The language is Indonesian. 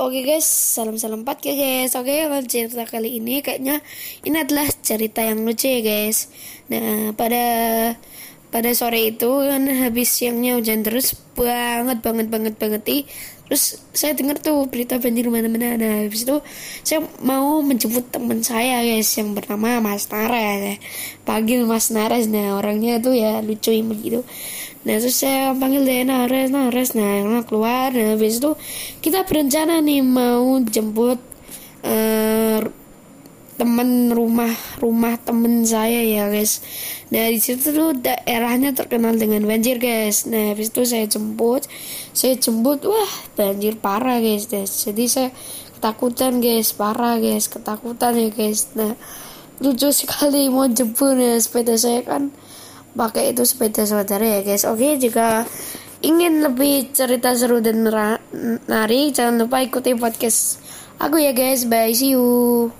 Oke guys, salam-salam empat ya guys. Oke, kalau cerita kali ini kayaknya ini adalah cerita yang lucu ya guys. Nah, pada pada sore itu kan habis siangnya hujan terus banget banget banget banget nih. Terus saya dengar tuh berita banjir mana-mana. Nah, habis itu saya mau menjemput teman saya guys yang bernama Mas Naras. Panggil Mas Naras. Nah, orangnya tuh ya lucu gitu nah terus saya panggil dia Nares Nares nah keluar nah habis itu kita berencana nih mau jemput temen rumah rumah temen saya ya guys. Nah di situ tuh daerahnya terkenal dengan banjir guys. Nah habis itu saya jemput saya jemput wah banjir parah guys. Guys jadi saya ketakutan guys parah guys ketakutan ya guys. Nah lucu sekali mau jemput ya sepeda saya kan pakai itu sepeda saudara ya guys. Oke jika ingin lebih cerita seru dan menarik jangan lupa ikuti podcast aku ya guys. Bye see you